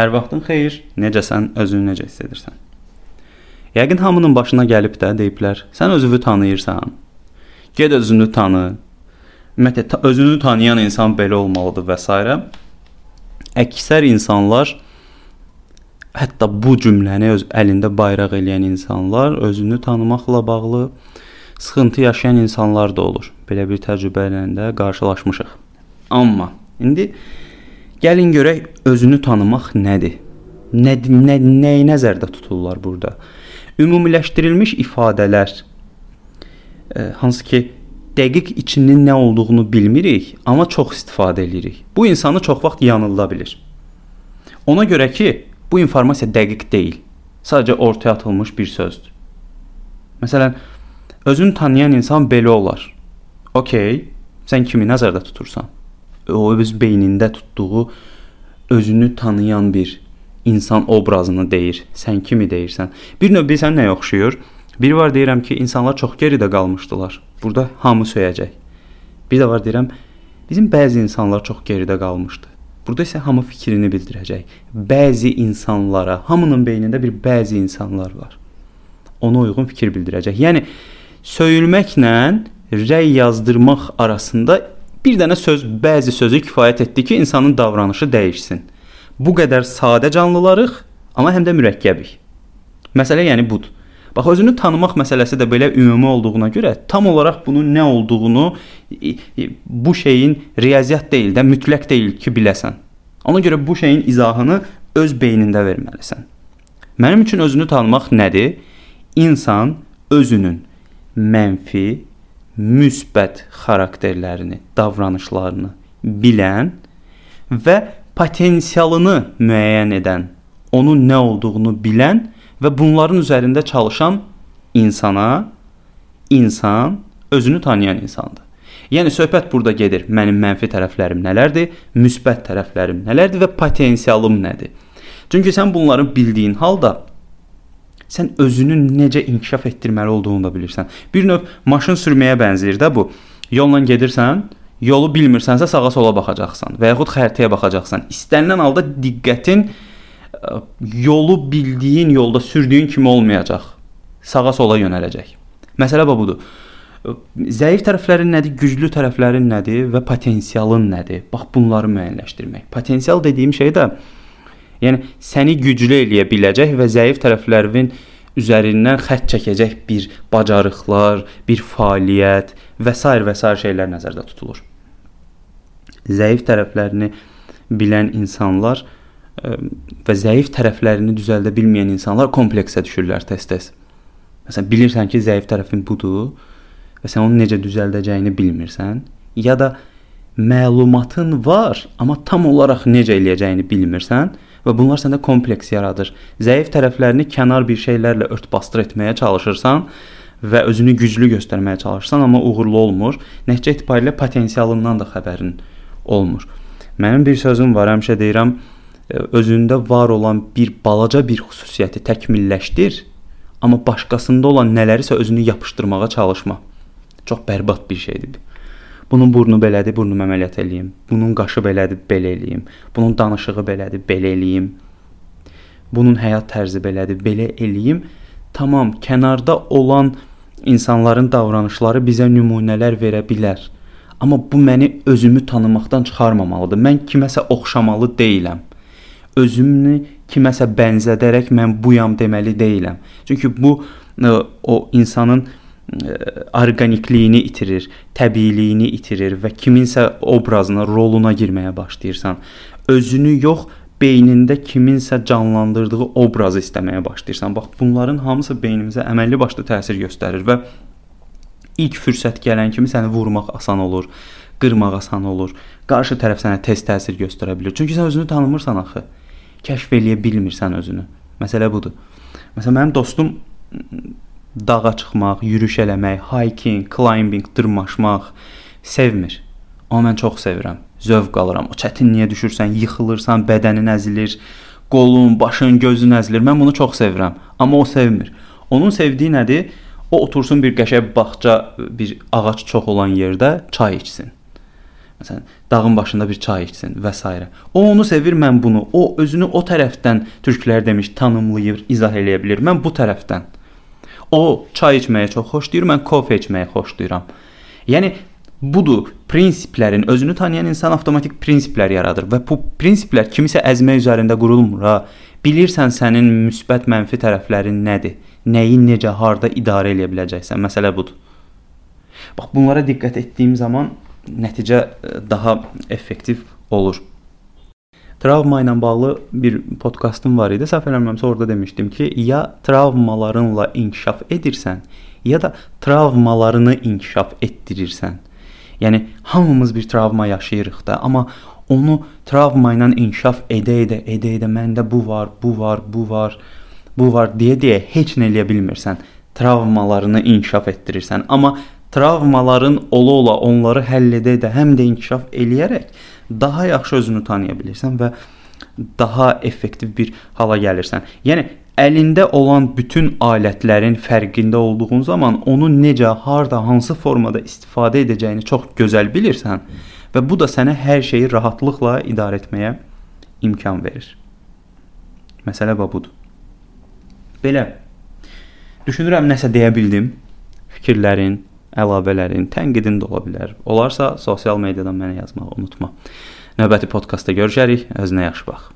Hər vaxtın xeyir. Necəsən? Özünü necə hiss edirsən? Yəqin hamının başına gəlib də deyiblər: "Sən özünü tanıyırsan? Get özünü tanı." Ümumiyyətlə özünü tanıyan insan belə olmalıdır və s. Əksər insanlar hətta bu cümləni öz əlində bayraq eləyən insanlar özünü tanımaqla bağlı sıxıntı yaşayan insanlar da olur. Belə bir təcrübə ilə də qarşılaşmışıq. Amma indi Gəlin görək özünü tanımaq nədir? Nə, nə nəyi nəzərdə tuturlar burada? Ümumiləşdirilmiş ifadələr e, hansı ki dəqiq içinin nə olduğunu bilmirik, amma çox istifadə edirik. Bu insanı çox vaxt yanılda bilir. Ona görə ki, bu informasiya dəqiq deyil. Sadəcə ortaya atılmış bir sözdür. Məsələn, özünü tanıyan insan belə olar. OK, sən kimi nəzərdə tutursan? O öz beynində tutduğu özünü tanıyan bir insan obrazını deyir. Sən kimi deyirsən? Bir növ bilirsən nəyə oxşuyur? Bir var deyirəm ki, insanlar çox geridə qalmışdılar. Burada hamı söyəcək. Bir də var deyirəm, bizim bəzi insanlar çox geridə qalmışdı. Burada isə hamı fikrini bildirəcək. Bəzi insanlara, hamının beynində bir bəzi insanlar var. Ona uyğun fikir bildirəcək. Yəni söyülməklə rəy yazdırmaq arasında Bir dənə söz, bəzi sözü kifayət etdi ki, insanın davranışı dəyişsin. Bu qədər sadə canlılarıq, amma həm də mürəkkəbik. Məsələ yəni budur. Bax özünü tanımaq məsələsi də belə ümumi olduğuna görə tam olaraq bunun nə olduğunu bu şeyin riyaziyyat deyil də, mütləq deyil ki, biləsən. Ona görə bu şeyin izahını öz beynində verməlisən. Mənim üçün özünü tanımaq nədir? İnsan özünün mənfi, müsbət xarakterlərini, davranışlarını bilən və potensialını müəyyən edən, onun nə olduğunu bilən və bunların üzərində çalışan insana insan özünü tanıyan insandır. Yəni söhbət burada gedir. Mənim mənfi tərəflərim nələrdir, müsbət tərəflərim nələrdir və potensialım nədir? Çünki sən bunları bildiyin halda sən özünü necə inkişaf etdirməli olduğunu da bilirsən. Bir növ maşın sürməyə bənzəyir də bu. Yolla gedirsən, yolu bilmirsənsə sağa sola baxacaqsan və yaxud xəritəyə baxacaqsan. İstənilən halda diqqətin ə, yolu bildiyin yolda sürdüyün kimi olmayacaq. Sağa sola yönələcək. Məsələ budur. Zəif tərəflərin nədir, güclü tərəflərin nədir və potensialın nədir? Bax bunları müəyyənləşdirmək. Potensial dediyim şey də Yəni səni güclü eləyə biləcək və zəif tərəflərin üzərindən xətt çəkəcək bir bacarıqlar, bir fəaliyyət və s. və s. şeylər nəzərdə tutulur. Zəif tərəflərini bilən insanlar ə, və zəif tərəflərini düzəldə bilməyən insanlar kompleksə düşürlər tez-tez. Məsələn, bilirsən ki, zəif tərəfin budur və sən onu necə düzəldəcəyini bilmirsən, ya da məlumatın var, amma tam olaraq necə eləyəcəyini bilmirsən və bunlar səndə kompleks yaradır. Zəif tərəflərini kənar bir şeylərlə ört-basdır etməyə çalışırsan və özünü güclü göstərməyə çalışırsan, amma uğurlu olmur. Nəticə etibarilə potensialından da xəbərin olmur. Mənim bir sözüm var, həmişə deyirəm, e, özündə var olan bir balaca bir xüsusiyyəti təkmilləşdir, amma başqasında olan nələrisə özünü yapışdırmağa çalışma. Çox bərbad bir şeydir. Bunun burnu belədir, burnumu əməliyyat eləyim. Bunun qaşı belədir, belə eləyim. Bunun danışığı belədir, belə eləyim. Bunun həyat tərzi belədir, belə eləyim. Tamam, kənarda olan insanların davranışları bizə nümunələr verə bilər. Amma bu məni özümü tanımaqdan çıxarmamalıdır. Mən kiməsə oxşamalı deyiləm. Özümü kiməsə bənzədərək mən buyam deməli deyiləm. Çünki bu o insanın orqanikliyini itirir, təbiiliyini itirir və kiminsə obrazına, roluna girməyə başlayırsan. Özünü yox, beynində kiminsə canlandırdığı obrazı istəməyə başlayırsan. Bax, bunların hamısı beynimizə əməlli başlı təsir göstərir və ilk fürsət gələn kimi səni vurmaq asan olur, qırmaq asan olur. Qarşı tərəf sənə tez təsir göstərə bilər. Çünki sən özünü tanımırsan axı. Kəşf eləyə bilmirsən özünü. Məsələ budur. Məsələn, mənim dostum dağa çıxmaq, yürüyüş eləmək, hiking, climbing, dırmaşmaq sevmir. Amma mən çox sevirəm. Zövq alıram. O çətinliyə düşürsən, yıxılırsan, bədənin əzilir, qolun, başın, gözün əzilir. Mən bunu çox sevirəm. Amma o sevmir. Onun sevdiyi nədir? O otursun bir qəşəng bağça, bir ağac çox olan yerdə çay içsin. Məsələn, dağın başında bir çay içsin və s. O onu sevir, mən bunu. O özünü o tərəfdən türklər demiş, tanımlayır, izah eləyə bilər. Mən bu tərəfdən. O çay içməyi çox xoşlayır, mən kofe içməyi xoşlayıram. Yəni budur. Prinsiplərin özünü tanıyan insan avtomatik prinsiplər yaradır və bu prinsiplər kimisə əzmə üzərində qurulmur ha. Bilirsən sənin müsbət, mənfi tərəflərin nədir? Nəyi necə, harda idarə edə biləcəksən? Məsələ budur. Bax bunlara diqqət etdiyim zaman nəticə daha effektiv olur. Travma ilə bağlı bir podkastım var idi. Səhv eləmirəmsə orada demişdim ki, ya travmalarınla inkişaf edirsən, ya da travmalarını inkişaf etdirirsən. Yəni hamımız bir travma yaşayırıq da, amma onu travma ilə inkişaf edə-edə, edə-edə məndə bu var, bu var, bu var, bu var deyə-deyə heç nə eləyə bilmirsən. Travmalarını inkişaf etdirirsən, amma travmaların ola-ola onları həll edə-edə həm də inkişaf eləyərək daha yaxşı özünü tanıya bilirsən və daha effektiv bir hala gəlirsən. Yəni əlində olan bütün alətlərin fərqində olduğun zaman onu necə, harda, hansı formada istifadə edəcəyini çox gözəl bilirsən və bu da sənə hər şeyi rahatlıqla idarə etməyə imkan verir. Məsələ budur. Belə düşünürəm nəsə deyə bildim. Fikirlərin, əlavələrin, tənqidin də ola bilər. Olarsa sosial mediadan mənə yazmağı unutma. Növbəti podkastda görüşərik. Özünə yaxşı bax.